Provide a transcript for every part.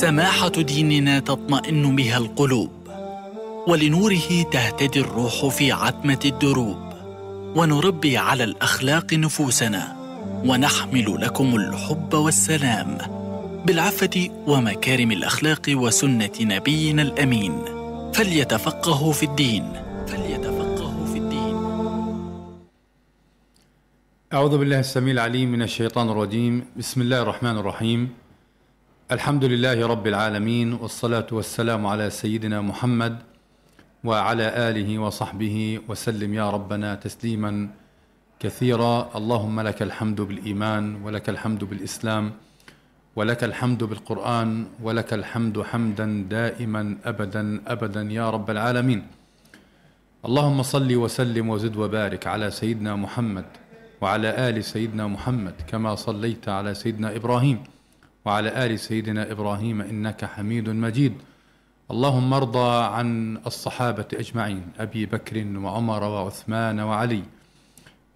سماحة ديننا تطمئن بها القلوب ولنوره تهتدي الروح في عتمة الدروب ونربي على الأخلاق نفوسنا ونحمل لكم الحب والسلام بالعفة ومكارم الأخلاق وسنة نبينا الأمين. فليتفقهوا في الدين فليتفقهوا في الدين. أعوذ بالله السميع العليم من الشيطان الرجيم. بسم الله الرحمن الرحيم. الحمد لله رب العالمين والصلاة والسلام على سيدنا محمد وعلى آله وصحبه وسلم يا ربنا تسليما كثيرا. اللهم لك الحمد بالإيمان ولك الحمد بالإسلام ولك الحمد بالقرآن ولك الحمد حمدا دائما أبدا أبدا يا رب العالمين. اللهم صل وسلم وزد وبارك على سيدنا محمد وعلى آل سيدنا محمد كما صليت على سيدنا إبراهيم. وعلى آل سيدنا إبراهيم إنك حميد مجيد. اللهم ارضى عن الصحابة أجمعين أبي بكر وعمر وعثمان وعلي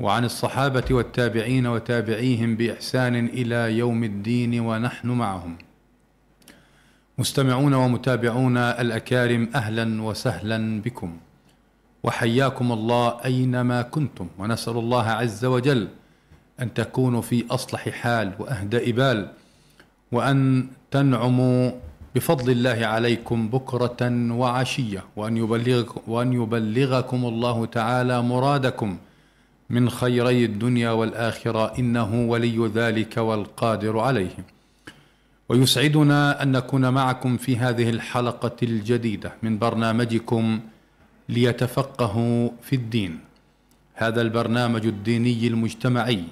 وعن الصحابة والتابعين وتابعيهم بإحسان إلى يوم الدين ونحن معهم. مستمعون ومتابعون الأكارم أهلا وسهلا بكم. وحياكم الله أينما كنتم ونسأل الله عز وجل أن تكونوا في أصلح حال وأهدأ بال وأن تنعموا بفضل الله عليكم بكرة وعشية وأن يبلغ وأن يبلغكم الله تعالى مرادكم من خيري الدنيا والآخرة إنه ولي ذلك والقادر عليه. ويسعدنا أن نكون معكم في هذه الحلقة الجديدة من برنامجكم ليتفقهوا في الدين. هذا البرنامج الديني المجتمعي.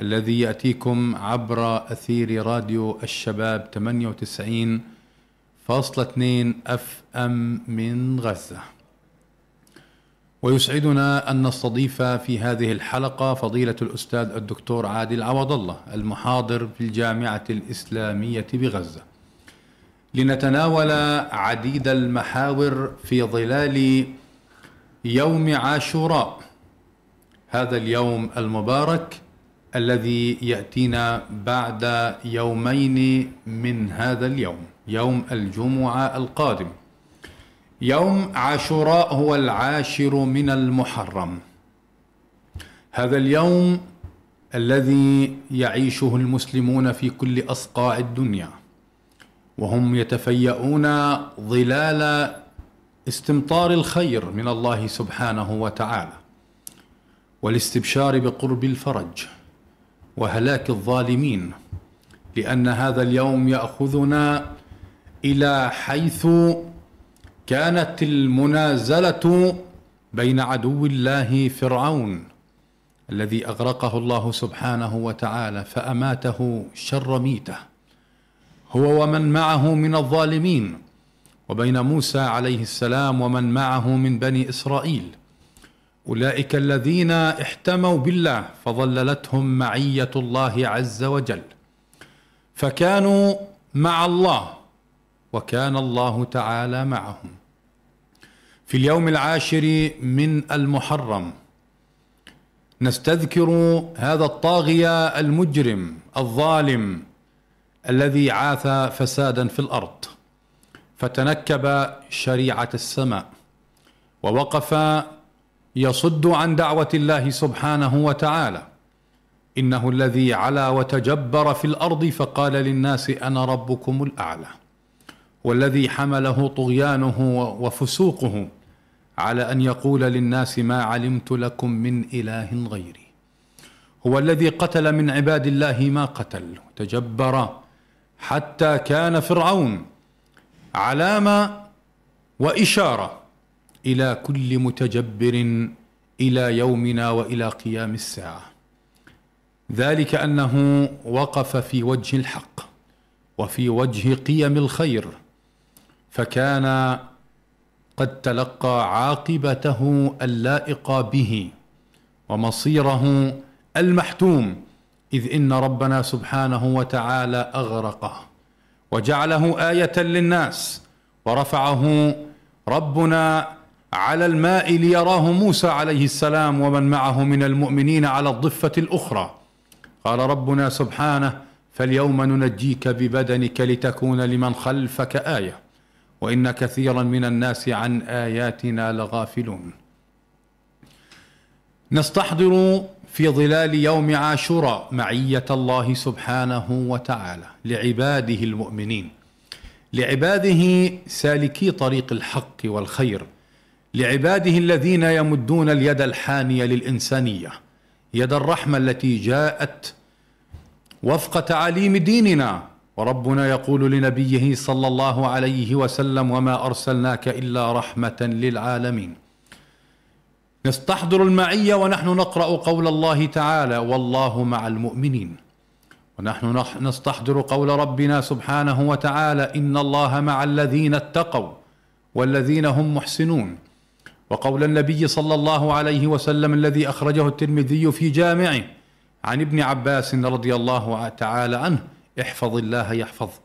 الذي يأتيكم عبر أثير راديو الشباب 98 فاصلة أف أم من غزة. ويسعدنا أن نستضيف في هذه الحلقة فضيلة الأستاذ الدكتور عادل عوض الله المحاضر في الجامعة الإسلامية بغزة. لنتناول عديد المحاور في ظلال يوم عاشوراء. هذا اليوم المبارك الذي يأتينا بعد يومين من هذا اليوم يوم الجمعة القادم. يوم عاشوراء هو العاشر من المحرم. هذا اليوم الذي يعيشه المسلمون في اصقاع أصقاع الدنيا. وهم يتفيئون ظلال استمطار الخير من الله سبحانه وتعالى والاستبشار بقرب الفرج. وهلاك الظالمين لأن هذا اليوم يأخذنا إلى حيث كانت المنازلة بين عدو الله فرعون الذي أغرقه الله سبحانه وتعالى فأماته شر ميته. هو ومن معه من الظالمين وبين موسى عليه السلام ومن معه من بني إسرائيل. أولئك الذين احتموا بالله فظللتهم معية الله عز وجل. فكانوا مع الله وكان الله تعالى معهم. في اليوم العاشر من المحرم نستذكر هذا الطاغية المجرم الظالم الذي عاث فسادا في الأرض فتنكب شريعة السماء ووقف يصد عن دعوة الله سبحانه وتعالى. إنه الذي علا وتجبر في الأرض فقال للناس أنا ربكم الأعلى. والذي حمله طغيانه وفسوقه على أن يقول للناس ما علمت لكم من إله غيري. هو الذي قتل من عباد الله ما قتل تجبر حتى كان فرعون علامة وإشارة إلى كل متجبر إلى يومنا وإلى قيام الساعة. ذلك أنه وقف في وجه الحق وفي وجه قيم الخير فكان قد تلقى عاقبته اللائقه به ومصيره المحتوم إذ إن ربنا سبحانه وتعالى أغرقه وجعله آية للناس ورفعه ربنا على الماء ليراه موسى عليه السلام ومن معه من المؤمنين على الضفة الأخرى. قال ربنا سبحانه فاليوم ننجيك ببدنك لتكون لمن خلفك آية وإن كثيرا من الناس عن آياتنا لغافلون. نستحضر في ظلال يوم عاشوراء معية الله سبحانه وتعالى لعباده المؤمنين لعباده سالكي طريق الحق والخير. لعباده الذين يمدون اليد الحانية للإنسانية يد الرحمة التي جاءت وفق تعاليم ديننا. وربنا يقول لنبيه صلى الله عليه وسلم وما أرسلناك إلا رحمة للعالمين. نستحضر المعية ونحن نقرأ قول الله تعالى والله مع المؤمنين. ونحن نستحضر قول ربنا سبحانه وتعالى إن الله مع الذين اتقوا والذين هم محسنون. وقول النبي صلى الله عليه وسلم الذي أخرجه الترمذي في جامعه عن ابن عباس رضي الله تعالى عنه احفظ الله يحفظك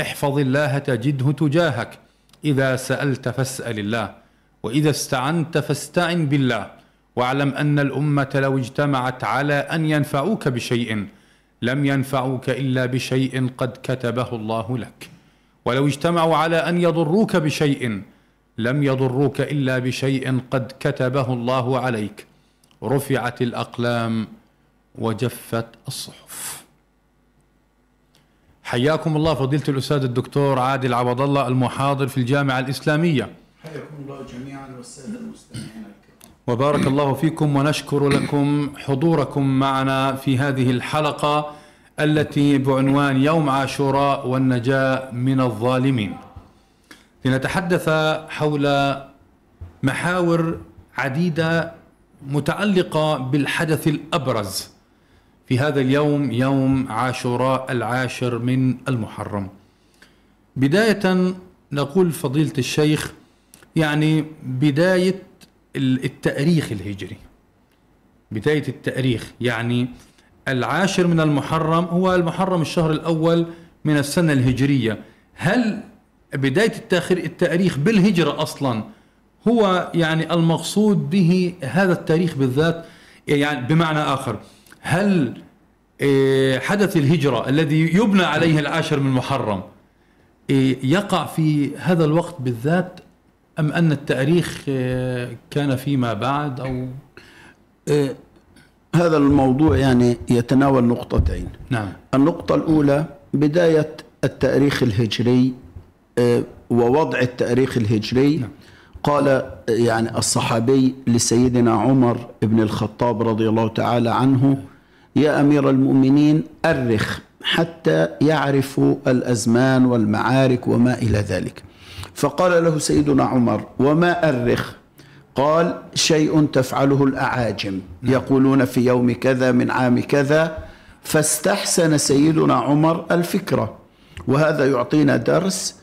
احفظ الله تجده تجاهك إذا سألت فاسأل الله وإذا استعنت فاستعن بالله واعلم أن الأمة لو اجتمعت على أن ينفعوك بشيء لم ينفعوك إلا بشيء قد كتبه الله لك ولو اجتمعوا على أن يضروك بشيء لم يضروك إلا بشيء قد كتبه الله عليك. رفعت الأقلام وجفت الصحف. حياكم الله فضيلة الأستاذ الدكتور عادل عبد الله المحاضر في الجامعة الإسلامية. حياكم الله جميعا والسادة المستمعين وبارك الله فيكم ونشكر لكم حضوركم معنا في هذه الحلقة التي بعنوان يوم عاشوراء والنجاة من الظالمين. لنتحدث حول محاور عديدة متعلقة بالحدث الأبرز في هذا اليوم يوم عاشوراء العاشر من المحرم. بداية نقول فضيلة الشيخ يعني بداية التأريخ الهجري. بداية التأريخ يعني العاشر من المحرم هو المحرم الشهر الأول من السنة الهجرية. هل التأخير التاريخ بالهجرة أصلا. هو يعني المقصود به هذا التاريخ بالذات يعني بمعنى آخر. هل آه، حدث الهجرة الذي يبنى عليه العاشر من محرم آه، يقع في هذا الوقت بالذات أم أن التاريخ آه، كان فيما بعد أو؟ هذا الموضوع يعني يتناول نقطتين. نعم. النقطة الأولى بداية التاريخ الهجري ووضع التاريخ الهجري. نعم. قال يعني الصحابي لسيدنا عمر بن الخطاب رضي الله تعالى عنه يا أمير المؤمنين أرخ حتى يعرفوا الأزمان والمعارك وما إلى ذلك. فقال له سيدنا عمر وما أرخ؟ قال شيء تفعله الأعاجم يقولون في يوم كذا من عام كذا فاستحسن سيدنا عمر الفكرة وهذا يعطينا درس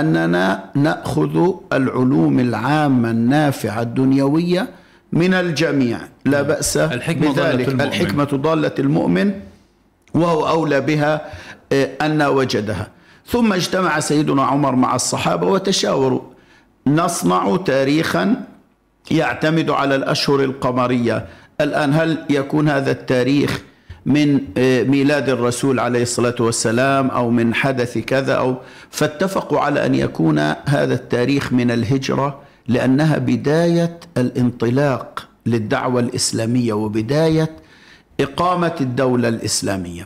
أننا نأخذ العلوم العامة النافعة الدنيوية من الجميع. لا بأس الحكمة بذلك. ضالة الحكمة ضالة المؤمن وهو أولى بها آه، أن وجدها. ثم اجتمع سيدنا عمر مع الصحابة وتشاوروا. نصنع تاريخا يعتمد على الأشهر القمرية. الآن هل يكون هذا التاريخ من آه، ميلاد الرسول عليه الصلاة والسلام أو من حدث كذا أو فاتفقوا على أن يكون هذا التاريخ من الهجرة لأنها بداية الانطلاق للدعوة الإسلامية وبداية إقامة الدولة الإسلامية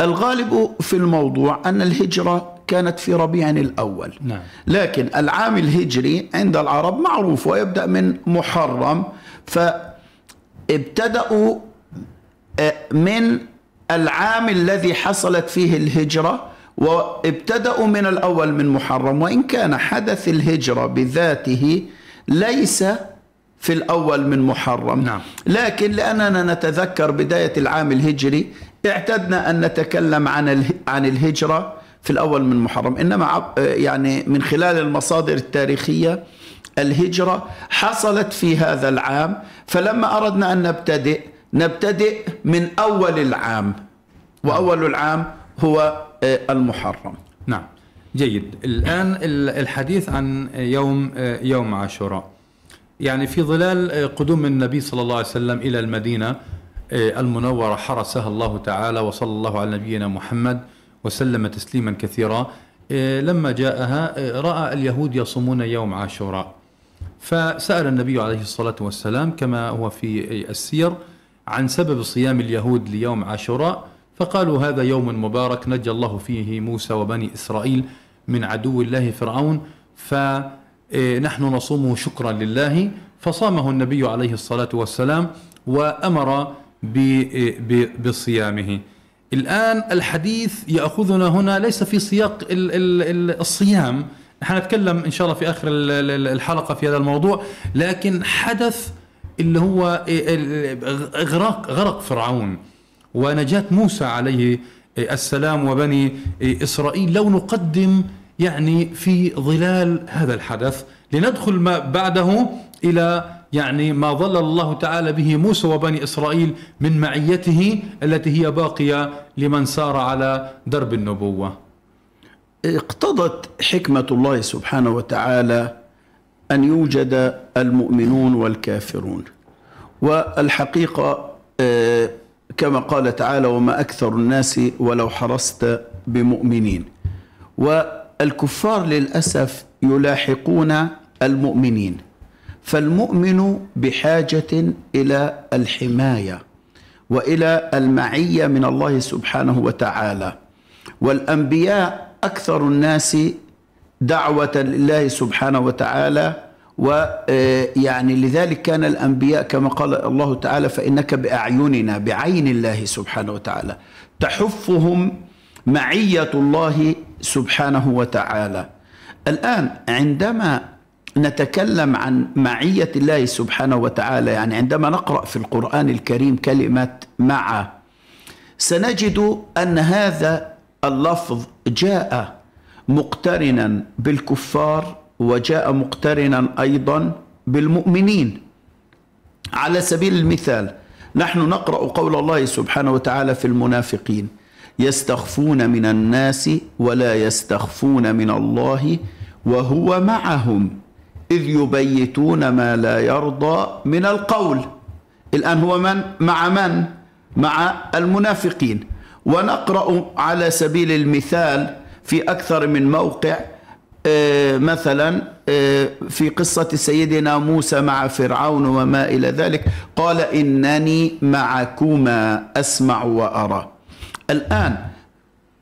الغالب في الموضوع أن الهجرة كانت في ربيع الأول نعم. لكن العام الهجري عند العرب معروف ويبدأ من محرم فابتدأوا من العام الذي حصلت فيه الهجرة وابتدأوا من الأول من محرم وإن كان حدث الهجرة بذاته ليس في الأول من محرم. نعم. لكن لأننا نتذكر بداية العام الهجري اعتدنا أن نتكلم عن عن الهجرة في الأول من محرم. إنما يعني من خلال المصادر التاريخية الهجرة حصلت في هذا العام. فلما أردنا أن نبتدئ نبتدئ من أول العام وأول العام هو آه، المحرم. نعم. جيد. الآن الحديث عن يوم آه، يوم عاشوراء. يعني في ظلال آه، قدوم النبي صلى الله عليه وسلم إلى المدينة المنورة حرسها الله تعالى وصلى الله على نبينا محمد وسلم تسليما كثيرا. لما جاءها رأى اليهود يصومون يوم عاشوراء. فسأل النبي عليه الصلاة والسلام كما هو في السير عن سبب صيام اليهود ليوم عاشوراء فقالوا هذا يوم مبارك نجى الله فيه موسى وبني إسرائيل من عدو الله فرعون فنحن نصومه شكرا لله. فصامه النبي عليه الصلاة والسلام وأمر بصيامه. الآن الحديث يأخذنا هنا ليس في سياق الصيام. نحن نتكلم إن شاء الله في آخر الحلقة في هذا الموضوع لكن حدث اللي هو إغراق غرق فرعون. ونجاة موسى عليه السلام وبني إسرائيل. لو نقدم يعني في ظلال هذا الحدث لندخل ما بعده إلى يعني ما ظل الله تعالى به موسى وبني إسرائيل من معيته التي هي باقية لمن سار على درب النبوة. اقتضت حكمة الله سبحانه وتعالى أن يوجد المؤمنون والكافرون. والحقيقة كما قال تعالى وما أكثر الناس ولو حرصت بمؤمنين. والكفار للأسف يلاحقون المؤمنين. فالمؤمن بحاجة إلى الحماية وإلى المعية من الله سبحانه وتعالى. والأنبياء أكثر الناس دعوة لله سبحانه وتعالى ويعني لذلك كان الأنبياء كما قال الله تعالى فإنك بأعيننا بعين الله سبحانه وتعالى تحفهم معية الله سبحانه وتعالى. الآن عندما نتكلم عن معية الله سبحانه وتعالى يعني عندما نقرأ في القرآن الكريم كلمة مع سنجد أن هذا اللفظ جاء مقترنا بالكفار وجاء مقترنا أيضا بالمؤمنين. على سبيل المثال نحن نقرأ قول الله سبحانه وتعالى في المنافقين يستخفون من الناس ولا يستخفون من الله وهو معهم إذ يبيتون ما لا يرضى من القول. الآن هو من؟ مع من؟ مع المنافقين. ونقرأ على سبيل المثال في أكثر من موقع آه، مثلا آه، في قصة سيدنا موسى مع فرعون وما إلى ذلك قال إنني معكما أسمع وأرى. الآن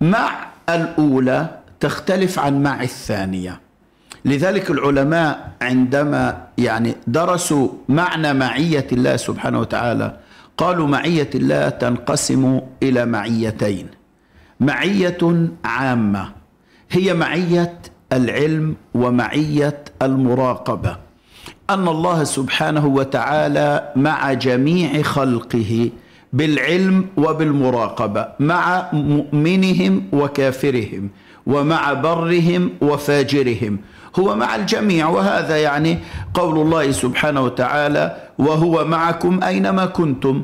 مع الأولى تختلف عن مع الثانية. لذلك العلماء عندما يعني درسوا معنى معية الله سبحانه وتعالى قالوا معية الله تنقسم إلى معيتين. معية عامة. هي معية العلم ومعية المراقبة. أن الله سبحانه وتعالى مع جميع خلقه بالعلم وبالمراقبة مع مؤمنهم وكافرهم ومع برهم وفاجرهم. هو مع الجميع وهذا يعني قول الله سبحانه وتعالى وهو معكم أينما كنتم.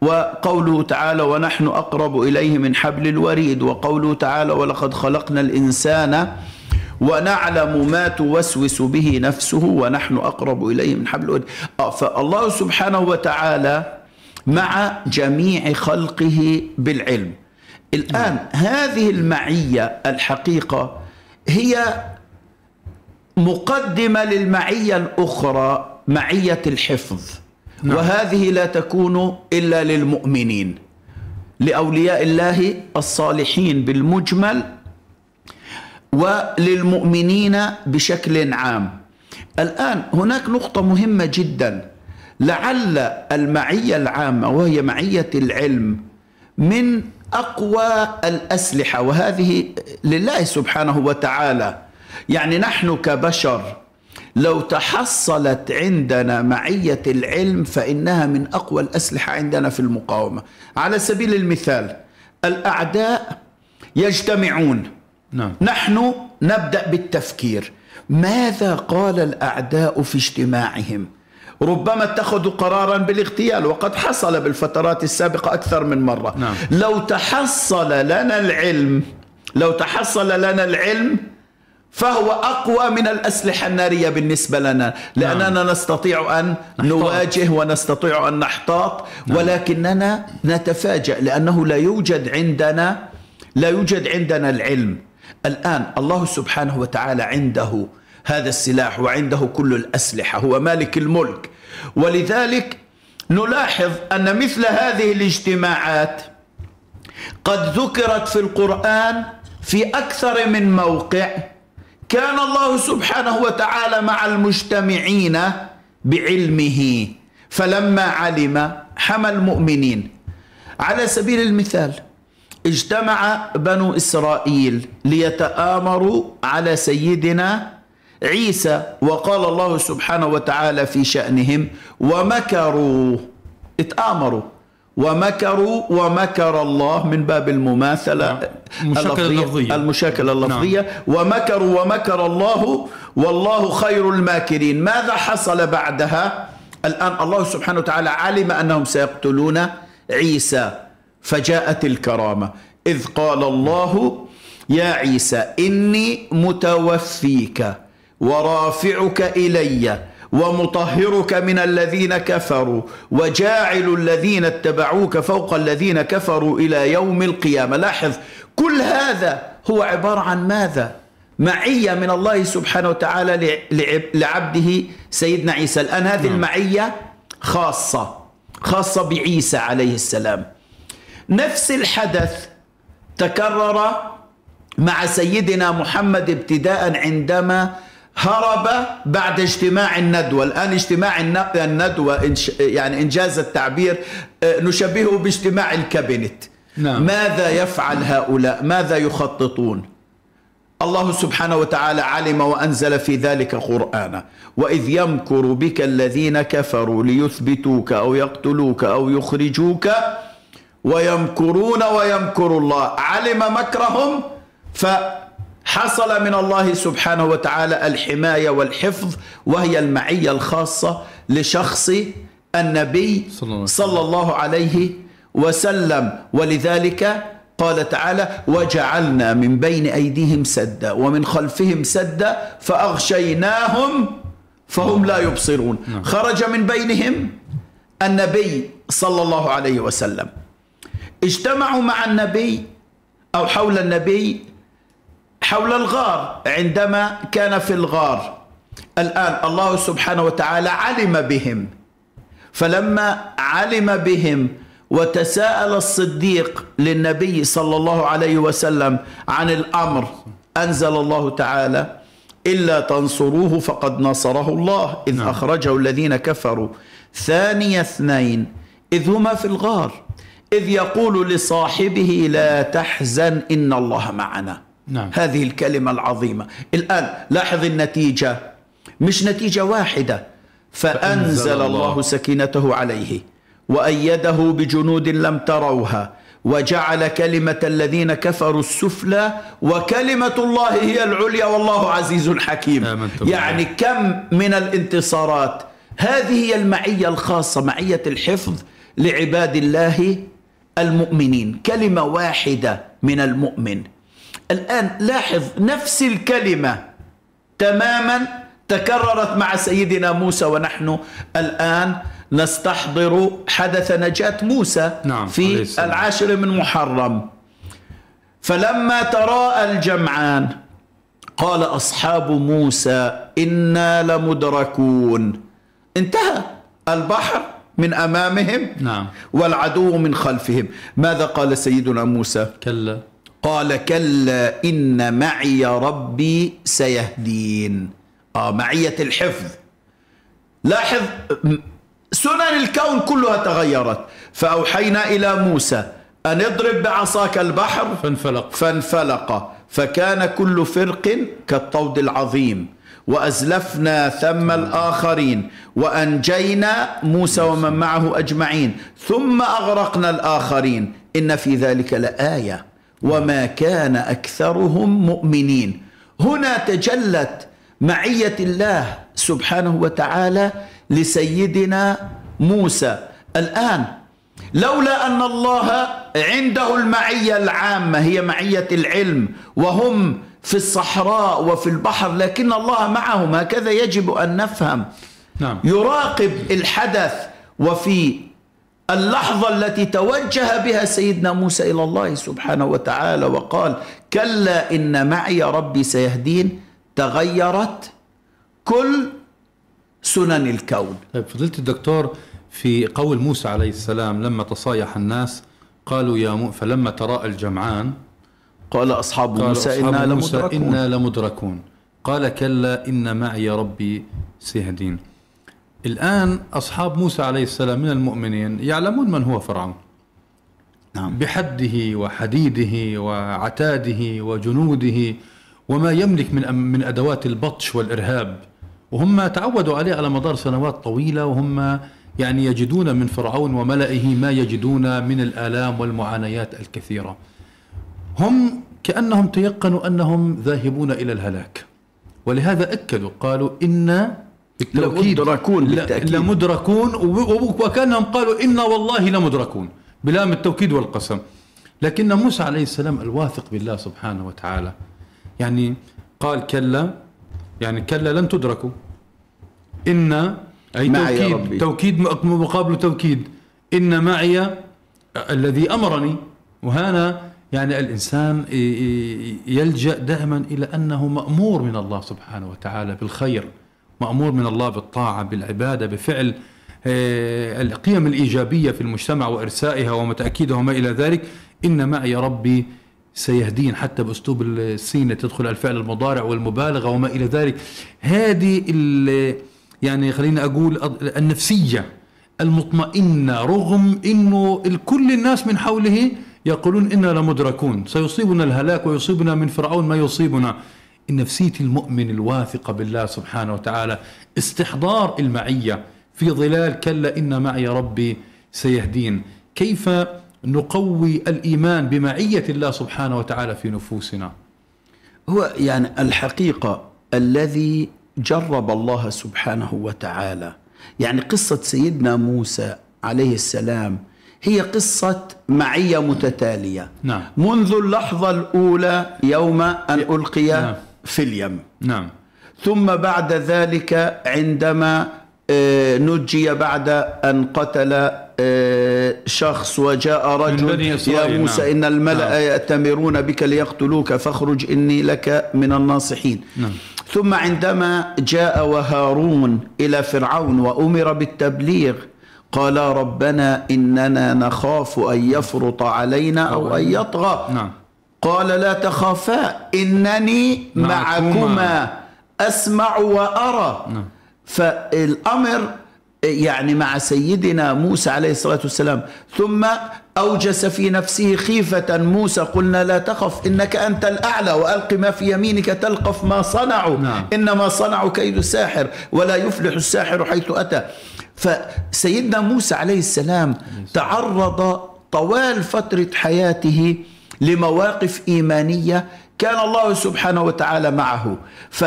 وقوله تعالى ونحن أقرب إليه من حبل الوريد وقوله تعالى ولقد خلقنا الإنسان ونعلم ما توسوس به نفسه ونحن أقرب إليه من حبل الوريد. آه فالله سبحانه وتعالى مع جميع خلقه بالعلم. الآن هذه المعية الحقيقة هي مقدمة للمعية الأخرى معية الحفظ. نعم. وهذه لا تكون إلا للمؤمنين لأولياء الله الصالحين بالمجمل وللمؤمنين بشكل عام. الآن هناك نقطة مهمة جدا. لعل المعية العامة وهي معية العلم من أقوى الأسلحة وهذه لله سبحانه وتعالى. يعني نحن كبشر لو تحصلت عندنا معية العلم فإنها من أقوى الأسلحة عندنا في المقاومة. على سبيل المثال الأعداء يجتمعون. نعم. نحن نبدأ بالتفكير. ماذا قال الأعداء في اجتماعهم؟ ربما اتخذوا قرارا بالاغتيال وقد حصل بالفترات السابقة أكثر من مرة. نعم. لو تحصل لنا العلم لو تحصل لنا العلم فهو أقوى من الأسلحة النارية بالنسبة لنا لأننا نعم. نستطيع أن نحتاط. نواجه ونستطيع أن نحتاط نعم. ولكننا نتفاجأ لأنه لا يوجد عندنا لا يوجد عندنا العلم الآن الله سبحانه وتعالى عنده هذا السلاح وعنده كل الأسلحة هو مالك الملك ولذلك نلاحظ أن مثل هذه الاجتماعات قد ذكرت في القرآن في أكثر من موقع كان الله سبحانه وتعالى مع المجتمعين بعلمه فلما علم حمى المؤمنين. على سبيل المثال اجتمع بنو إسرائيل ليتآمروا على سيدنا عيسى وقال الله سبحانه وتعالى في شأنهم ومكروا. اتآمروا. ومكروا ومكر الله من باب المماثلة المشاكلة اللفظية المشاكلة اللفظية نعم. ومكروا ومكر الله والله خير الماكرين. ماذا حصل بعدها؟ الآن الله سبحانه وتعالى علم أنهم سيقتلون عيسى فجاءت الكرامة. إذ قال الله يا عيسى إني متوفيك ورافعك إليّ. ومطهرك من الذين كفروا وجاعل الذين اتبعوك فوق الذين كفروا إلى يوم القيامة. لاحظ كل هذا هو عبارة عن ماذا؟ معية من الله سبحانه وتعالى لعبده سيدنا عيسى. الآن هذه نعم. المعية خاصة خاصة بعيسى عليه السلام. نفس الحدث تكرر مع سيدنا محمد ابتداء عندما هرب بعد اجتماع الندوة. الآن اجتماع الندوة يعني إنجاز التعبير آه، نشبهه باجتماع الكابينت. نعم. ماذا يفعل هؤلاء؟ ماذا يخططون؟ الله سبحانه وتعالى علم وأنزل في ذلك قرآنا وإذ يمكر بك الذين كفروا ليثبتوك أو يقتلوك أو يخرجوك ويمكرون ويمكر الله. علم مكرهم ف حصل من الله سبحانه وتعالى الحماية والحفظ وهي المعية الخاصة لشخص النبي صلى الله عليه وسلم. ولذلك قال تعالى وجعلنا من بين أيديهم سدا ومن خلفهم سدا فأغشيناهم فهم لا يبصرون. نعم. خرج من بينهم النبي صلى الله عليه وسلم. اجتمعوا مع النبي أو حول النبي حول الغار عندما كان في الغار. الآن الله سبحانه وتعالى علم بهم. فلما علم بهم وتساءل الصديق للنبي صلى الله عليه وسلم عن الأمر أنزل الله تعالى إلا تنصروه فقد نصره الله إذ نعم. أخرجه الذين كفروا. ثاني اثنين إذ هما في الغار إذ يقول لصاحبه لا تحزن إن الله معنا. نعم. هذه الكلمة العظيمة. الآن لاحظ النتيجة. مش نتيجة واحدة. فأنزل الله سكينته عليه وأيده بجنود لم تروها وجعل كلمة الذين كفروا السفلى وكلمة الله هي العليا والله عزيز حكيم يعني كم من الانتصارات. هذه هي المعية الخاصة معية الحفظ لعباد الله المؤمنين. كلمة واحدة من المؤمن. الآن لاحظ نفس الكلمة تماما تكررت مع سيدنا موسى ونحن الآن نستحضر حدث نجاة موسى نعم في العاشر من محرم. فلما تراءى الجمعان قال أصحاب موسى إنا لمدركون. انتهى البحر من أمامهم نعم. والعدو من خلفهم. ماذا قال سيدنا موسى؟ كلا. قال كلا إن معي ربي سيهدين. آه معية الحفظ. لاحظ سنن الكون كلها تغيرت. فأوحينا إلى موسى أن اضرب بعصاك البحر؟ فانفلق. فانفلق. فكان كل فرق كالطود العظيم. وأزلفنا ثم الآخرين. وأنجينا موسى ومن معه أجمعين. ثم أغرقنا الآخرين. إن في ذلك لآية. وما كان أكثرهم مؤمنين. هنا تجلت معية الله سبحانه وتعالى لسيدنا موسى. الآن لولا أن الله عنده المعية العامة هي معية العلم وهم في الصحراء وفي البحر لكن الله معهم هكذا يجب أن نفهم. نعم. يراقب الحدث وفي اللحظة التي توجه بها سيدنا موسى إلى الله سبحانه وتعالى وقال كلا إن معي ربي سيهدين تغيرت كل سنن الكون. طيب فضيلة الدكتور في قول موسى عليه السلام لما تصايح الناس قالوا يا مو فلما تراءى الجمعان قال أصحاب قال موسى أصحاب إنا موسى لمدركون. إنا لمدركون. قال كلا إن معي ربي سيهدين. الآن أصحاب موسى عليه السلام من المؤمنين يعلمون من هو فرعون نعم بحده وحديده وعتاده وجنوده وما يملك من من أدوات البطش والإرهاب وهم تعودوا عليه على مدار سنوات طويلة وهم يعني يجدون من فرعون وملئه ما يجدون من الآلام والمعانيات الكثيرة. هم كأنهم تيقنوا أنهم ذاهبون إلى الهلاك. ولهذا أكدوا قالوا إن بالتوكيد. لمدركون لا- بالتأكيد. لمدركون وكأنهم قالوا إنا والله لمدركون بلام التوكيد والقسم. لكن موسى عليه السلام الواثق بالله سبحانه وتعالى. يعني قال كلا يعني كلا لن تدركوا. إن أي معي توكيد ربي. توكيد مقابل توكيد. إن معي الذي أمرني. وهنا يعني الإنسان يلجأ دائما إلى أنه مأمور من الله سبحانه وتعالى بالخير. مأمور من الله بالطاعة بالعبادة بفعل آه، القيم الإيجابية في المجتمع وإرسائها وتأكيدها وما إلى ذلك. إن معي ربي سيهدين حتى بأسلوب السين تدخل الفعل المضارع والمبالغة وما إلى ذلك. هذه يعني خليني أقول النفسية المطمئنة رغم أنه كل الناس من حوله يقولون إنا لمدركون. سيصيبنا الهلاك ويصيبنا من فرعون ما يصيبنا. نفسية المؤمن الواثقة بالله سبحانه وتعالى استحضار المعية في ظلال كلا إن معي ربي سيهدين كيف نقوي الإيمان بمعية الله سبحانه وتعالى في نفوسنا هو يعني الحقيقة الذي جرب الله سبحانه وتعالى يعني قصة سيدنا موسى عليه السلام هي قصة معية متتالية نعم. منذ اللحظة الأولى يوم أن ألقي نعم. في اليم نعم ثم بعد ذلك عندما آه، نجي بعد أن قتل آه، شخص وجاء رجل يا موسى نعم. إن الملأ نعم. يأتمرون بك ليقتلوك فاخرج إني لك من الناصحين نعم. ثم عندما جاء وهارون إلى فرعون وأمر بالتبليغ قال ربنا إننا نخاف أن يفرط علينا أو أن يطغى نعم قال لا تخافا إنني معكما. أسمع وأرى نعم. فالأمر يعني مع سيدنا موسى عليه الصلاة والسلام ثم أوجس في نفسه خيفة موسى قلنا لا تخف إنك أنت الأعلى وألق ما في يمينك تلقف ما صنعوا نعم. إنما صنعوا كيد ساحر ولا يفلح الساحر حيث أتى فسيدنا موسى عليه السلام تعرض طوال فترة حياته لمواقف إيمانية كان الله سبحانه وتعالى معه. ف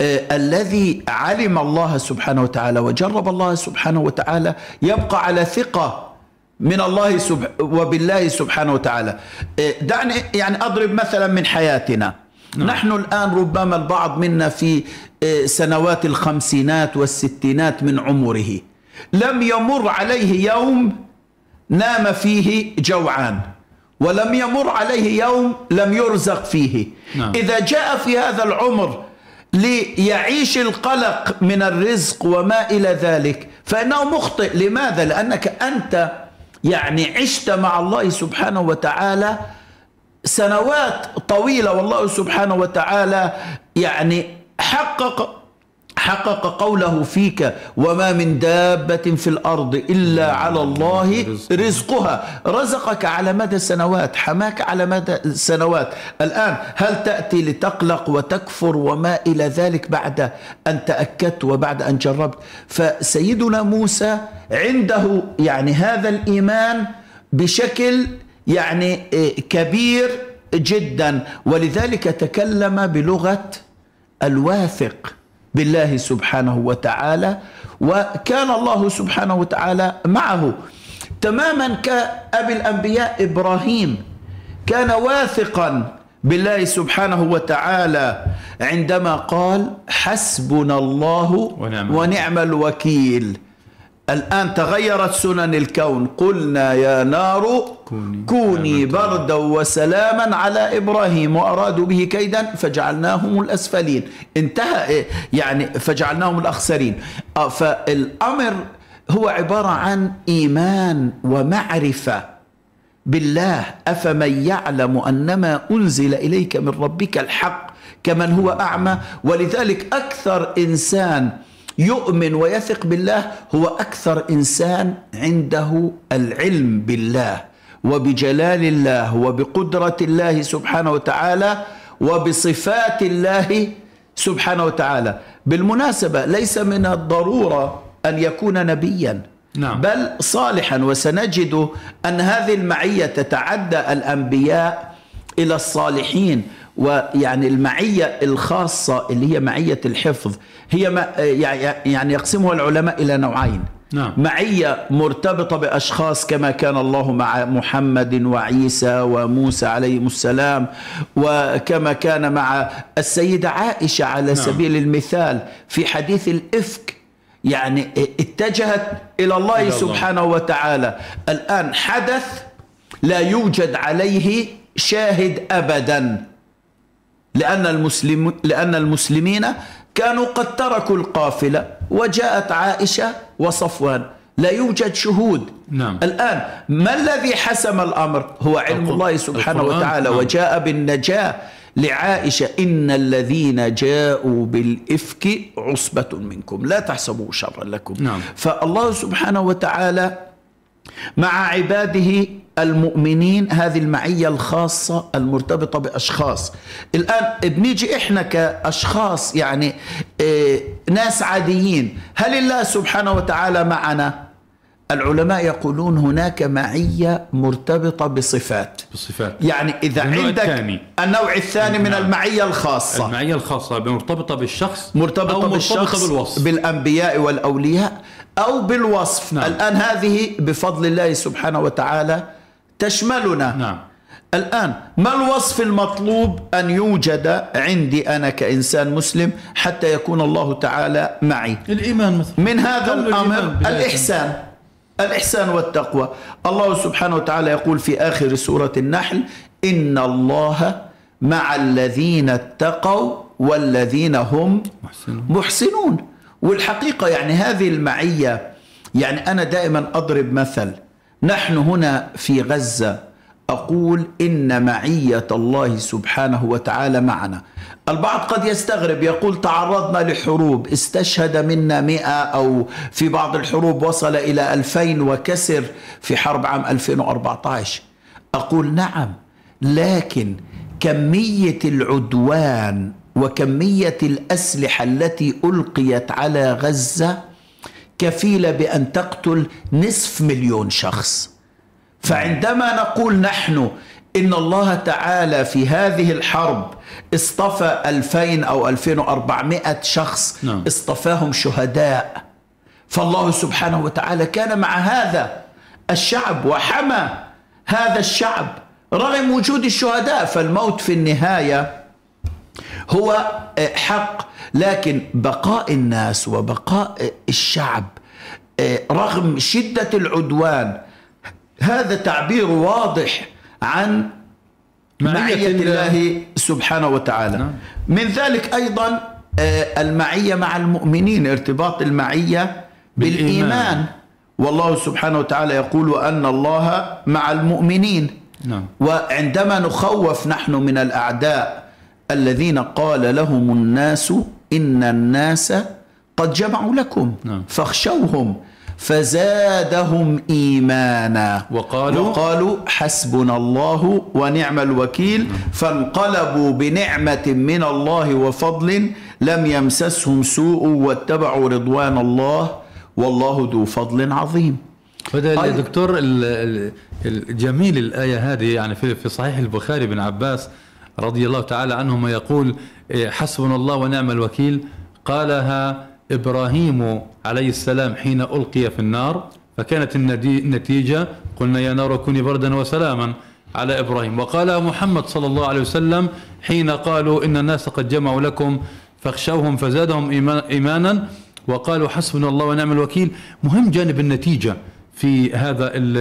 آه، الذي علم الله سبحانه وتعالى وجرب الله سبحانه وتعالى يبقى على ثقة من الله سب... وبالله سبحانه وتعالى. آه، دعني يعني أضرب مثلا من حياتنا. نعم. نحن الآن ربما البعض منا في آه، سنوات الخمسينات والستينات من عمره. لم يمر عليه يوم نام فيه جوعان. ولم يمر عليه يوم لم يرزق فيه نعم. إذا جاء في هذا العمر ليعيش القلق من الرزق وما إلى ذلك فإنه مخطئ لماذا؟ لأنك أنت يعني عشت مع الله سبحانه وتعالى سنوات طويلة والله سبحانه وتعالى يعني حقق حقق قوله فيك وما من دابة في الأرض إلا على الله رزقها. رزقك على مدى سنوات حماك على مدى سنوات. الآن هل تأتي لتقلق وتكفر وما إلى ذلك بعد أن تأكدت وبعد أن جربت؟ فسيدنا موسى عنده يعني هذا الإيمان بشكل يعني إيه، كبير جدا. ولذلك تكلم بلغة الواثق. بالله سبحانه وتعالى وكان الله سبحانه وتعالى معه. تماما كأبي الأنبياء إبراهيم كان واثقا بالله سبحانه وتعالى عندما قال حسبنا الله ونعم ونعم الوكيل. الآن تغيرت سنن الكون. قلنا يا نار كوني كوني بردا. وسلاما على إبراهيم وأرادوا به كيدا فجعلناهم الأسفلين. انتهى إيه؟ يعني فجعلناهم الأخسرين. آه، فالأمر هو عبارة عن إيمان ومعرفة بالله. أفمن يعلم أنما أنزل إليك من ربك الحق كمن هو أعمى؟ ولذلك أكثر إنسان يؤمن ويثق بالله هو أكثر إنسان عنده العلم بالله وبجلال الله وبقدرة الله سبحانه وتعالى وبصفات الله سبحانه وتعالى. بالمناسبة ليس من الضرورة أن يكون نبيا نعم. بل صالحا. وسنجد أن هذه المعية تتعدى الأنبياء إلى الصالحين. ويعني المعية الخاصة اللي هي معية الحفظ هي ما يعني يقسمها العلماء إلى نوعين نعم. معية مرتبطة بأشخاص كما كان الله مع محمد وعيسى وموسى عليهم السلام وكما كان مع السيدة عائشة على نعم. سبيل المثال في حديث الإفك يعني اتجهت إلى الله إلى الله. سبحانه وتعالى الآن حدث لا يوجد عليه شاهد أبدا لأن المسلم لأن المسلمين كانوا قد تركوا القافلة وجاءت عائشة وصفوان لا يوجد شهود نعم. الآن ما الذي حسم الأمر هو علم الله سبحانه. وتعالى نعم. وجاء بالنجاة لعائشة إن الذين جاءوا بالإفك عصبة منكم لا تحسبوا شرا لكم نعم. فالله سبحانه وتعالى مع عباده المؤمنين هذه المعية الخاصة المرتبطة بأشخاص. الآن بنيجي إحنا كأشخاص يعني إيه ناس عاديين. هل الله سبحانه وتعالى معنا؟ العلماء يقولون هناك معية مرتبطة بصفات. بالصفات يعني إذا النوع عندك الثاني. النوع الثاني من نعم. المعية الخاصة. المعية الخاصة مرتبطة بالشخص مرتبطة أو بالشخص مرتبطة بالوصف. بالأنبياء والأولياء. أو بالوصف. نعم. الآن هذه بفضل الله سبحانه وتعالى تشملنا. نعم. الآن ما الوصف المطلوب أن يوجد عندي أنا كإنسان مسلم حتى يكون الله تعالى معي؟ الإيمان مثلا. من هذا الأمر. الإحسان. الإحسان والتقوى. الله سبحانه وتعالى يقول في آخر سورة النحل إن الله مع الذين اتقوا والذين هم محسن محسنون. والحقيقة يعني هذه المعية يعني أنا دائما أضرب مثل نحن هنا في غزة أقول إن معية الله سبحانه وتعالى معنا. البعض قد يستغرب يقول تعرضنا لحروب استشهد منا مئة أو في بعض الحروب وصل إلى ألفين وكسر في حرب عام 2014 أقول نعم لكن كمية العدوان وكمية الأسلحة التي ألقيت على غزة كفيلة بأن تقتل نصف مليون شخص. فعندما نقول نحن إن الله تعالى في هذه الحرب اصطفى 2000 أو 2400 شخص نعم. اصطفاهم شهداء. فالله سبحانه وتعالى كان مع هذا الشعب وحمى هذا الشعب رغم وجود الشهداء. فالموت في النهاية هو حق. لكن بقاء الناس وبقاء الشعب رغم شدة العدوان هذا تعبير واضح عن معية ال- الله سبحانه وتعالى. نعم. من ذلك أيضا آه، المعية مع المؤمنين ارتباط المعية بالإيمان. بالإيمان. والله سبحانه وتعالى يقول أن الله مع المؤمنين. نعم. وعندما نخوف نحن من الأعداء الذين قال لهم الناس إن الناس قد جمعوا لكم نعم. فاخشوهم فزادهم إيمانا. وقالوا- وقالوا حسبنا الله ونعم الوكيل فانقلبوا بنعمة من الله وفضل لم يمسسهم سوء واتبعوا رضوان الله والله ذو فضل عظيم. هذا الدكتور ال- ال- الجميل الآية هذه يعني في في صحيح البخاري بن عباس رضي الله تعالى عنهما يقول إيه، حسبنا الله ونعم الوكيل. قالها إبراهيم عليه السلام حين ألقي في النار فكانت النتيجة قلنا يا نار كوني بردا وسلاما على إبراهيم. وقال محمد صلى الله عليه وسلم حين قالوا إن الناس قد جمعوا لكم فاخشوهم فزادهم إيمان- إيمانا وقالوا حسبنا الله ونعم الوكيل. مهم جانب النتيجة في هذا ال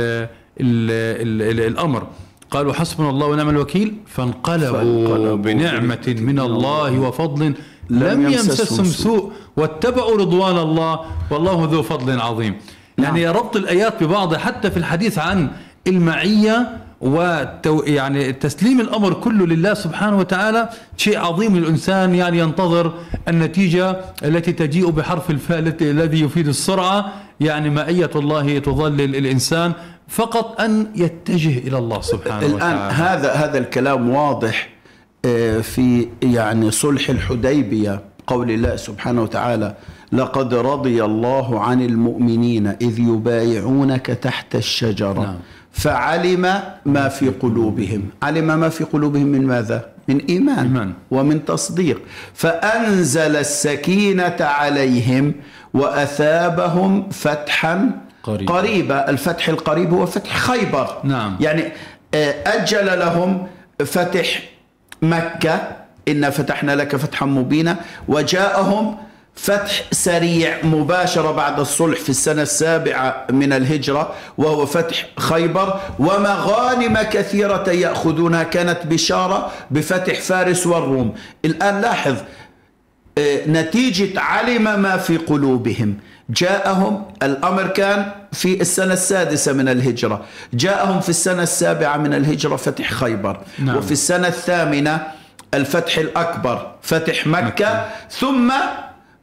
ال ال ال الأمر. قالوا حسبنا الله ونعم الوكيل فانقلبوا فانقلبوا بنعمة من الله. وفضل لم يمسسهم سوء. واتبعوا رضوان الله والله ذو فضل عظيم. يعني ربط الآيات ببعضها حتى في الحديث عن المعية وتو يعني تسليم الأمر كله لله سبحانه وتعالى شيء عظيم للإنسان يعني ينتظر النتيجة التي تجيء بحرف الفاء الذي يفيد السرعة. يعني معية الله تظلل الإنسان فقط أن يتجه إلى الله سبحانه الآن وتعالى هذا هذا الكلام واضح آه، في يعني صلح الحديبية قول الله سبحانه وتعالى لقد رضي الله عن المؤمنين إذ يبايعونك تحت الشجرة نعم. فعلم ما في قلوبهم علم ما في قلوبهم من ماذا؟ من إيمان, إيمان. ومن تصديق فأنزل السكينة عليهم وأثابهم فتحا قريبا. قريبا الفتح القريب هو فتح خيبر. نعم. يعني آه، أجل لهم فتح مكة. إنا فتحنا لك فتحا مبينا. وجاءهم فتح سريع مباشرة بعد الصلح في السنة السابعة من الهجرة وهو فتح خيبر. ومغانم كثيرة يأخذونها. كانت بشارة بفتح فارس والروم. الآن لاحظ آه، نتيجة علم ما في قلوبهم. جاءهم الأمر كان في السنة السادسة من الهجرة جاءهم في السنة السابعة من الهجرة فتح خيبر نعم. وفي السنة الثامنة الفتح الأكبر فتح مكة, مكة. ثم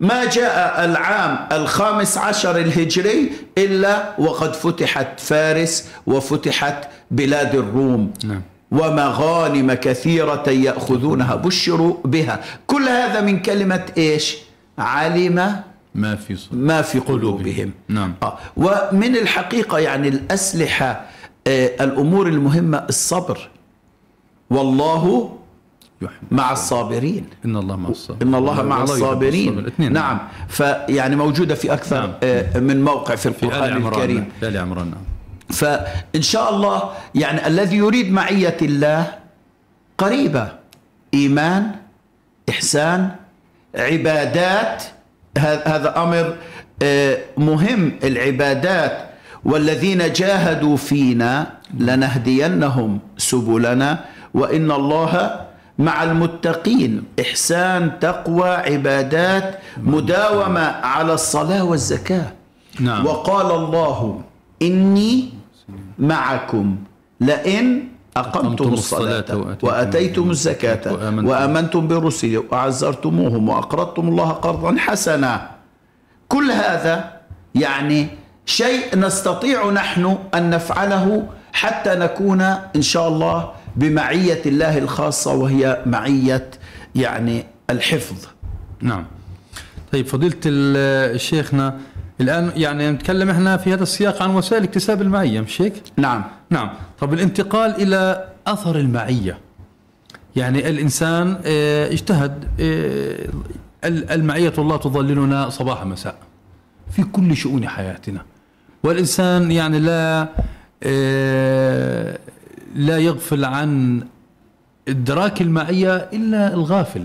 ما جاء العام الخامس عشر الهجري إلا وقد فتحت فارس وفتحت بلاد الروم نعم. ومغانم كثيرة يأخذونها بشروا بها كل هذا من كلمة إيش علم ما في صدق ما في قلوبهم. نعم. آه. ومن الحقيقة يعني الأسلحة آه الأمور المهمة الصبر. والله مع الصابرين. إن الله مع الصابرين. إن الله مع الصابرين. الصابر. الاثنين. نعم. فيعني موجودة في أكثر نعم. آه من موقع في في القرآن عمران. الكريم. في آل عمران نعم. فإن شاء الله يعني الذي يريد معية الله قريبة. إيمان إحسان عبادات هذا أمر آه، مهم. العبادات والذين جاهدوا فينا لنهدينهم سبلنا وإن الله مع المتقين. إحسان تقوى عبادات مداومة على الصلاة والزكاة. نعم. وقال الله إني معكم لئن أقمتم الصلاة وأتيتم الزكاة. وآمنتم برسلي وأعزرتموهم وأقرضتم الله قرضا حسنا كل هذا يعني شيء نستطيع نحن أن نفعله حتى نكون إن شاء الله بمعية الله الخاصة وهي معية يعني الحفظ نعم طيب فضيلة شيخنا الآن يعني نتكلم إحنا في هذا السياق عن وسائل اكتساب المعية مش هيك؟ نعم نعم. طب الانتقال إلى أثر المعية. يعني الإنسان آه، اجتهد ال- المعية الله تظللنا صباح مساء في كل شؤون حياتنا. والإنسان يعني لا آه، لا يغفل عن إدراك المعية إلا الغافل.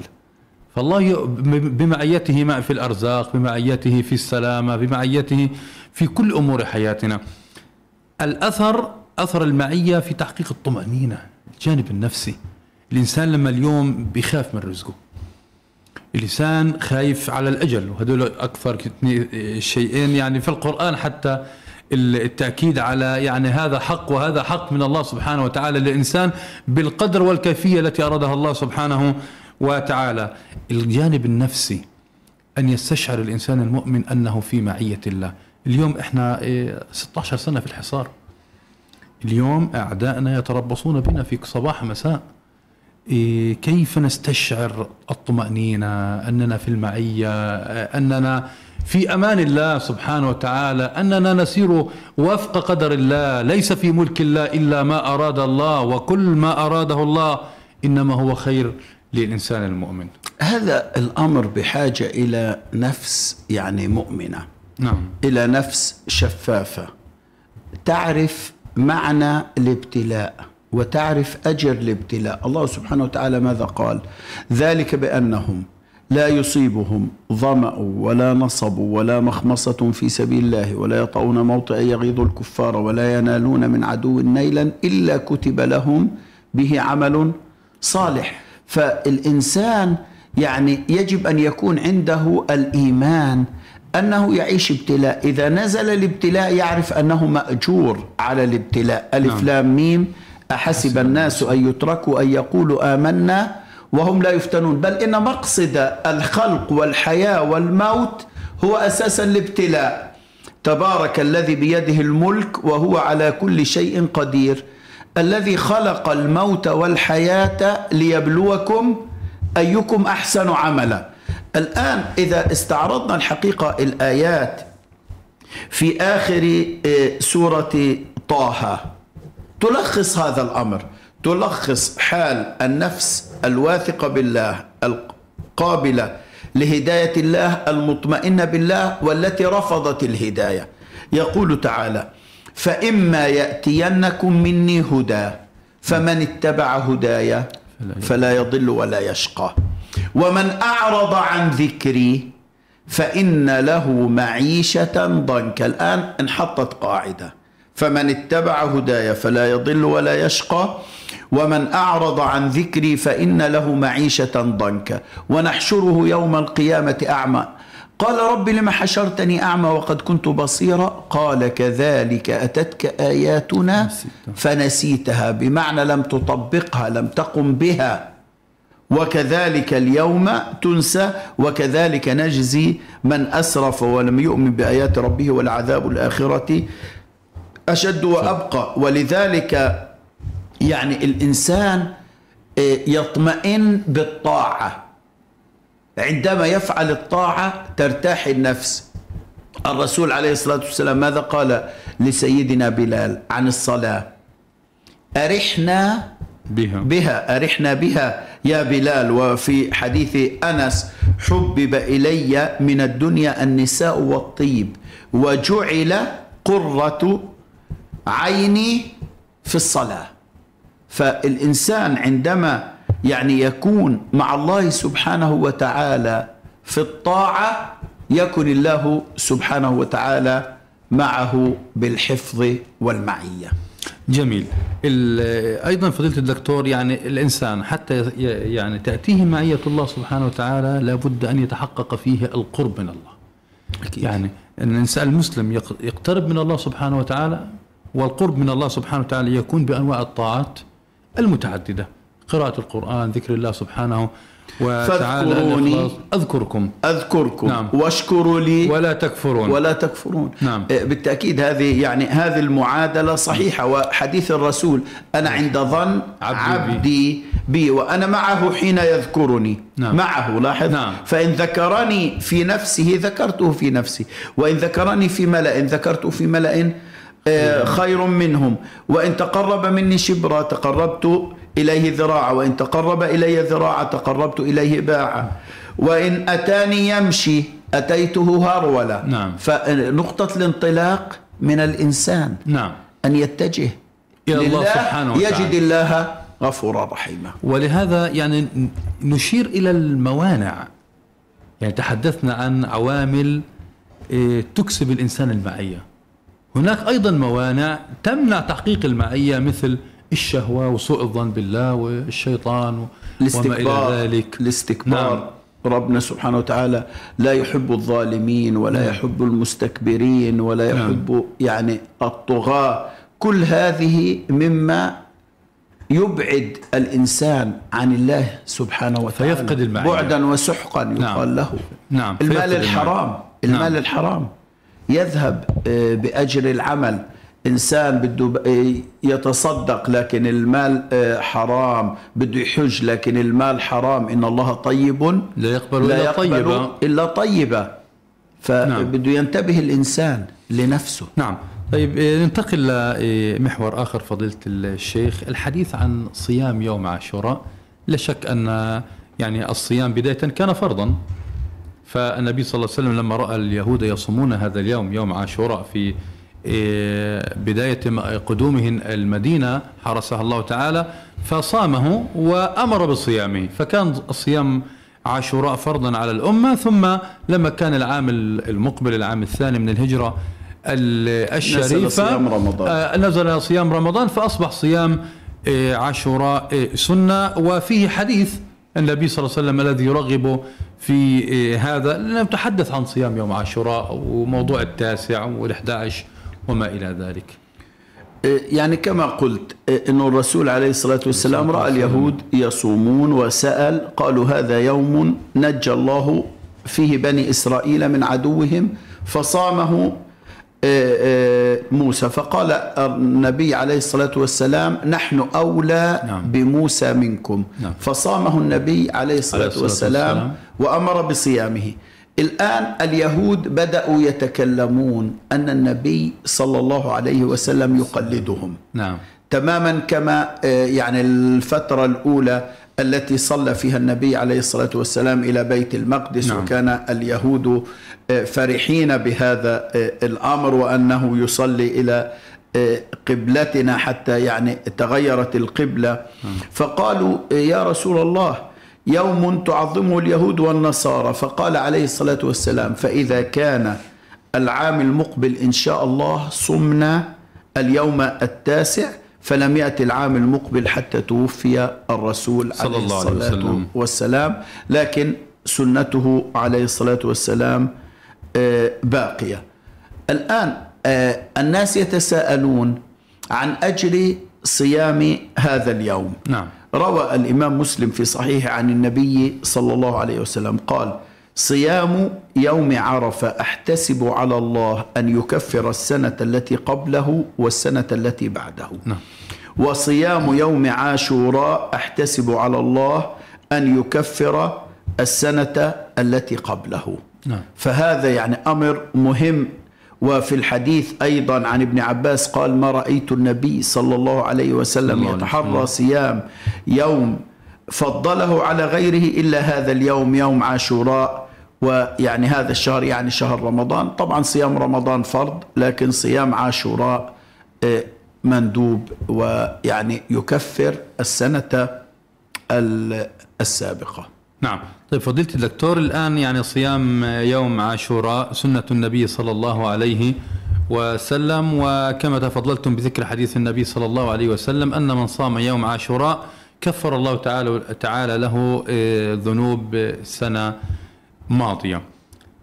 فالله بمعيته مع- في الأرزاق بمعيته في السلامة بمعيته في كل أمور حياتنا. الأثر أثر المعية في تحقيق الطمأنينة الجانب النفسي. الإنسان لما اليوم بيخاف من رزقه. الإنسان خايف على الأجل وهدول كتني- شيئين يعني في القرآن حتى التأكيد على يعني هذا حق وهذا حق من الله سبحانه وتعالى للإنسان بالقدر والكيفية التي أرادها الله سبحانه وتعالى. الجانب النفسي أن يستشعر الإنسان المؤمن أنه في معية الله. اليوم إيه، 16 سنة في الحصار. اليوم أعدائنا يتربصون بنا في صباح مساء. إيه، كيف نستشعر الطمأنينة؟ أننا في المعية أننا في أمان الله سبحانه وتعالى أننا نسير وفق قدر الله ليس في ملك الله إلا ما أراد الله وكل ما أراده الله إنما هو خير للإنسان المؤمن. هذا الأمر بحاجة إلى نفس يعني مؤمنة نعم. إلى نفس شفافة. تعرف معنى الابتلاء وتعرف أجر الابتلاء. الله سبحانه وتعالى ماذا قال؟ ذلك بأنهم لا يصيبهم ظمأ ولا نصب ولا مخمصة في سبيل الله ولا يطعون موطئا يغيظ الكفار ولا ينالون من عدو نيلا إلا كتب لهم به عمل صالح. فالإنسان يعني يجب أن يكون عنده الإيمان أنه يعيش ابتلاء. إذا نزل الابتلاء يعرف أنه مأجور على الابتلاء. ألف نعم. لام ميم. أحسب الناس أن يتركوا أن يقولوا آمنا وهم لا يفتنون. بل إن مقصد الخلق والحياة والموت هو أساسا الابتلاء. تبارك الذي بيده الملك وهو على كل شيء قدير. الذي خلق الموت والحياة ليبلوكم أيكم أحسن عملا. الآن إذا استعرضنا الحقيقة الآيات في آخر آه، سورة طه تلخص هذا الأمر تلخص حال النفس الواثقة بالله القابلة لهداية الله المطمئنة بالله والتي رفضت الهداية. يقول تعالى فإما يأتينكم مني هدى فمن اتبع هدايا فلا يضل ولا يشقى. ومن أعرض عن ذكري فإن له معيشة ضنكا. الآن انحطت قاعدة. فمن اتبع هدايا فلا يضل ولا يشقى. ومن أعرض عن ذكري فإن له معيشة ضنكا. ونحشره يوم القيامة أعمى. قال رب لم حشرتني أعمى وقد كنت بصيرا؟ قال كذلك أتتك آياتنا فنسيتها. بمعنى لم تطبقها لم تقم بها. وكذلك اليوم تنسى وكذلك نجزي من أسرف ولم يؤمن بآيات ربه والعذاب الآخرة أشد وأبقى. ولذلك يعني الإنسان آه، يطمئن بالطاعة. عندما يفعل الطاعة ترتاح النفس. الرسول عليه الصلاة والسلام ماذا قال لسيدنا بلال عن الصلاة؟ أرحنا بها. بها أرحنا بها. يا بلال وفي حديث أنس حبب إلي من الدنيا النساء والطيب وجعل قرة عيني في الصلاة. فالإنسان عندما يعني يكون مع الله سبحانه وتعالى في الطاعة يكن الله سبحانه وتعالى معه بالحفظ والمعية. جميل. أيضا فضيلة الدكتور يعني الإنسان حتى يعني تأتيه معية الله سبحانه وتعالى لابد أن يتحقق فيه القرب من الله. أكيد. يعني إن الإنسان المسلم يق- يقترب من الله سبحانه وتعالى والقرب من الله سبحانه وتعالى يكون بأنواع الطاعات المتعددة. قراءة القرآن ذكر الله سبحانه فاذكروني. أذكركم أذكركم نعم. واشكروا لي ولا تكفرون ولا تكفرون نعم. آه، بالتأكيد هذه يعني هذه المعادلة صحيحة وحديث الرسول أنا عند ظن عبدي بي. عبدي بي وأنا معه حين يذكرني نعم. معه لاحظ نعم. فإن ذكرني في نفسه ذكرته في نفسي وإن ذكرني في ملأ ذكرته في ملأ آه، خير منهم وإن تقرب مني شبرا تقربت إليه ذراعا وإن تقرب إلي ذراعا تقربت إليه باعا وإن أتاني يمشي أتيته هرولا نعم. فنقطة الانطلاق من الإنسان. نعم. أن يتجه. إلى الله لله سبحانه وتعالى. يجد الله غفورا رحيما. ولهذا يعني نشير إلى الموانع. يعني تحدثنا عن عوامل إيه، تكسب الإنسان المعية. هناك أيضا موانع تمنع تحقيق المعية مثل الشهوة وسوء الظن بالله والشيطان و- وما إلى ذلك الاستكبار نعم. ربنا سبحانه وتعالى لا يحب الظالمين ولا نعم. يحب المستكبرين ولا نعم. يحب يعني الطغاة كل هذه مما يبعد الإنسان عن الله سبحانه وتعالى فيفقد المعية. بعدا وسحقا يقال له نعم المال فيفقد المعية. الحرام المال نعم. الحرام يذهب آه، بأجر العمل إنسان بده آه، يتصدق لكن المال آه، حرام بده يحج لكن المال حرام. إن الله طيب لا يقبل لا الا يقبل طيبا إلا طيبة. فبده ينتبه الإنسان لنفسه. نعم. طيب إيه، ننتقل لمحور آخر فضيلة الشيخ. الحديث عن صيام يوم عاشوراء. لا شك أن يعني الصيام بداية كان فرضا. فالنبي صلى الله عليه وسلم لما رأى اليهود يصومون هذا اليوم يوم عاشوراء في إيه، بداية قدومه المدينة حرسها الله تعالى فصامه وأمر بصيامه. فكان صيام عاشوراء فرضا على الأمة ثم لما كان العام المقبل العام الثاني من الهجرة الشريفة نزل صيام رمضان. آه، نزل صيام رمضان فأصبح صيام إيه، عاشوراء إيه، سنة. وفيه حديث النبي صلى الله عليه وسلم الذي يرغب في إيه، هذا. نتحدث عن صيام يوم عاشوراء وموضوع التاسع والإحدى وما إلى ذلك. يعني كما قلت أن الرسول عليه الصلاة والسلام رأى اليهود يصومون وسأل قالوا هذا يوم نجى الله فيه بني إسرائيل من عدوهم فصامه آه، موسى. فقال النبي عليه الصلاة والسلام نحن أولى نعم. بموسى منكم. نعم. فصامه النبي عليه الصلاة, عليه الصلاة والسلام, والسلام. وأمر بصيامه. الآن اليهود بدأوا يتكلمون أن النبي صلى الله عليه وسلم يقلدهم نعم تماما كما آه، يعني الفترة الأولى التي صلى فيها النبي عليه الصلاة والسلام إلى بيت المقدس نعم. وكان اليهود آه، فرحين بهذا آه، الأمر وأنه يصلي إلى قبلتنا حتى يعني تغيرت القبلة نعم. فقالوا يا رسول الله يوم تعظمه اليهود والنصارى. فقال عليه الصلاة والسلام فإذا كان العام المقبل إن شاء الله صمنا اليوم التاسع فلم يأتي العام المقبل حتى توفي الرسول صلى عليه الله الصلاة عليه وسلم. والسلام. لكن سنته عليه الصلاة والسلام آه، باقية. الآن آه، الناس يتساءلون عن أجل صيام هذا اليوم. نعم. روى الإمام مسلم في صحيح عن النبي صلى الله عليه وسلم قال صيام يوم عرفة أحتسب على الله أن يكفر السنة التي قبله والسنة التي بعده نعم. وصيام يوم عاشوراء أحتسب على الله أن يكفر السنة التي قبله نعم. فهذا يعني أمر مهم وفي الحديث أيضا عن ابن عباس قال ما رأيت النبي صلى الله عليه وسلم يتحرى صيام يوم فضله على غيره إلا هذا اليوم يوم عاشوراء. ويعني هذا الشهر يعني شهر رمضان. طبعا صيام رمضان فرض لكن صيام عاشوراء آه، مندوب ويعني يكفر السنة السابقة. نعم. طيب فضيلة الدكتور الآن يعني صيام يوم عاشوراء سنة النبي صلى الله عليه وسلم وكما تفضلتم بذكر حديث النبي صلى الله عليه وسلم أن من صام يوم عاشوراء كفر الله تعالى تعالى له آه، ذنوب سنة ماضية.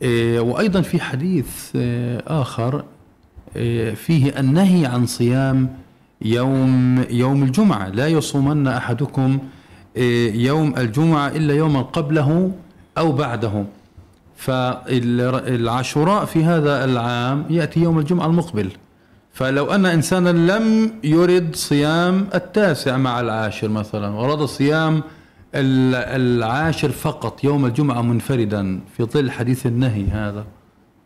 آه، وأيضا في حديث آه، آخر فيه النهي عن صيام يوم يوم الجمعة. لا يصومن أحدكم يوم الجمعة إلا يوما قبله أو بعده فالعاشوراء في هذا العام يأتي يوم الجمعة المقبل فلو أن إنسانا لم يرد صيام التاسع مع العاشر مثلا ورد صيام العاشر فقط يوم الجمعة منفردا في ظل حديث النهي هذا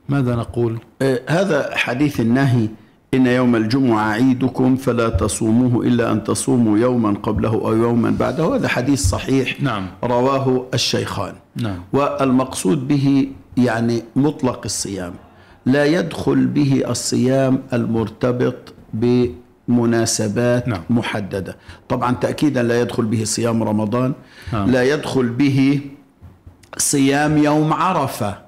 ماذا نقول؟ إيه، هذا حديث النهي إن يوم الجمعة عيدكم فلا تصوموه إلا أن تصوموا يوما قبله أو يوما بعده هذا حديث صحيح نعم. رواه الشيخان نعم. والمقصود به يعني مطلق الصيام لا يدخل به الصيام المرتبط بمناسبات نعم. محددة طبعا تأكيدا لا يدخل به صيام رمضان نعم. لا يدخل به صيام يوم عرفة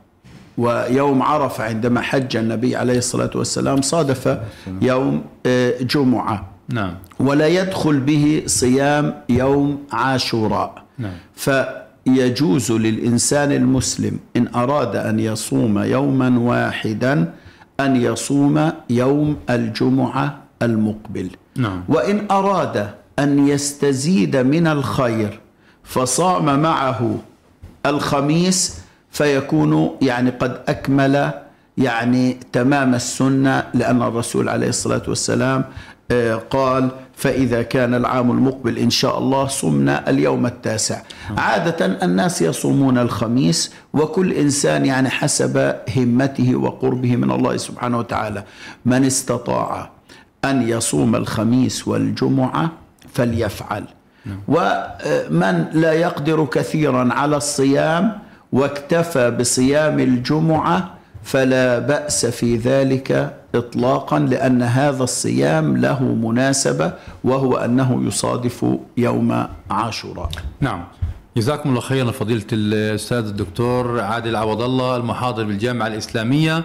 ويوم عرفة عندما حج النبي عليه الصلاة والسلام صادف يوم آه، جمعة. نعم. ولا يدخل به صيام يوم عاشوراء. نعم. فيجوز للإنسان المسلم إن أراد أن يصوم يوما واحدا أن يصوم يوم الجمعة المقبل. نعم. وإن أراد أن يستزيد من الخير فصام معه الخميس فيكون يعني قد أكمل يعني تمام السنة لأن الرسول عليه الصلاة والسلام آه، قال فإذا كان العام المقبل إن شاء الله صمنا اليوم التاسع. عادة الناس يصومون الخميس وكل إنسان يعني حسب همته وقربه من الله سبحانه وتعالى. من استطاع أن يصوم الخميس والجمعة فليفعل. نعم. ومن لا يقدر كثيرا على الصيام واكتفى بصيام الجمعة فلا بأس في ذلك إطلاقا لأن هذا الصيام له مناسبة وهو أنه يصادف يوم عاشوراء. نعم. جزاكم الله خيرا فضيلة الأستاذ الدكتور عادل عوض الله المحاضر بالجامعة الإسلامية.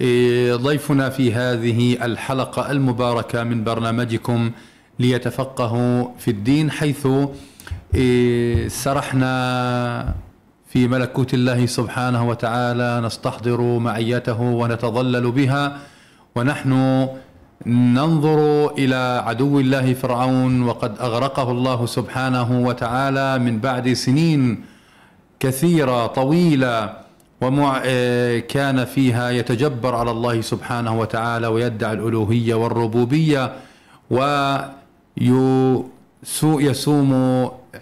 إيه، ضيفنا في هذه الحلقة المباركة من برنامجكم ليتفقهوا في الدين حيث إيه، سرحنا في ملكوت الله سبحانه وتعالى نستحضر معيته ونتظلل بها ونحن ننظر إلى عدو الله فرعون وقد أغرقه الله سبحانه وتعالى من بعد سنين كثيرة طويلة وكان فيها يتجبر على الله سبحانه وتعالى ويدعي الألوهية والربوبية ويسوم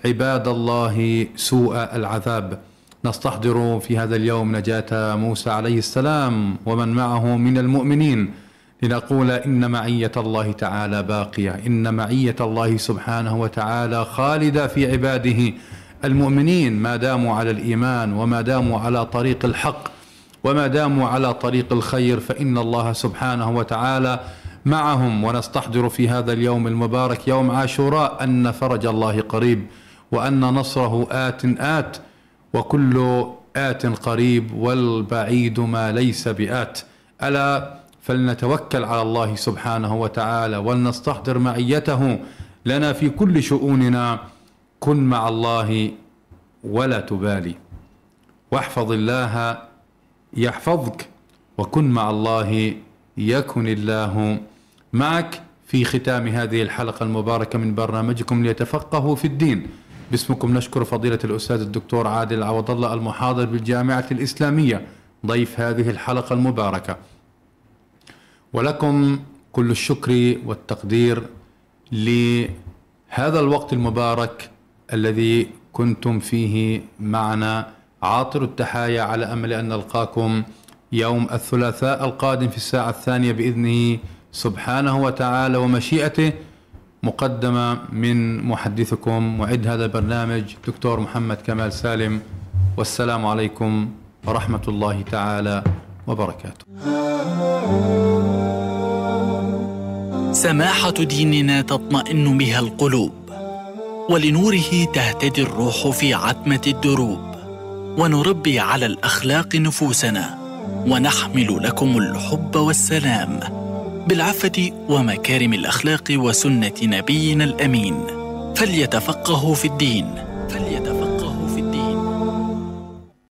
عباد الله سوء العذاب. نستحضر في هذا اليوم نجاة موسى عليه السلام ومن معه من المؤمنين لنقول إن معية الله تعالى باقية إن معية الله سبحانه وتعالى خالدة في عباده المؤمنين. ما داموا على الإيمان وما داموا على طريق الحق وما داموا على طريق الخير فإن الله سبحانه وتعالى معهم. ونستحضر في هذا اليوم المبارك يوم عاشوراء أن فرج الله قريب وأن نصره آت آت وكل آت قريب والبعيد ما ليس بآت. ألا فلنتوكل على الله سبحانه وتعالى ولنستحضر معيته لنا في كل شؤوننا. كن مع الله ولا تبالي. واحفظ الله يحفظك وكن مع الله يكن الله معك. في ختام هذه الحلقة المباركة من برنامجكم ليتفقهوا في الدين. باسمكم نشكر فضيلة الأستاذ الدكتور عادل عوض الله المحاضر بالجامعة الإسلامية. ضيف هذه الحلقة المباركة. ولكم كل الشكر والتقدير لهذا الوقت المبارك الذي كنتم فيه معنا. عاطر التحايا على أمل أن نلقاكم يوم الثلاثاء القادم في الساعة الثانية بإذنه سبحانه وتعالى ومشيئته. مقدمة من محدثكم معد هذا البرنامج دكتور محمد كمال سالم. والسلام عليكم ورحمة الله تعالى وبركاته. سماحة ديننا تطمئن بها القلوب ولنوره تهتدي الروح في عتمة الدروب. ونربي على الأخلاق نفوسنا ونحمل لكم الحب والسلام. بالعفة ومكارم الأخلاق وسنة نبينا الأمين. فليتفقهوا في الدين. فليتفقهوا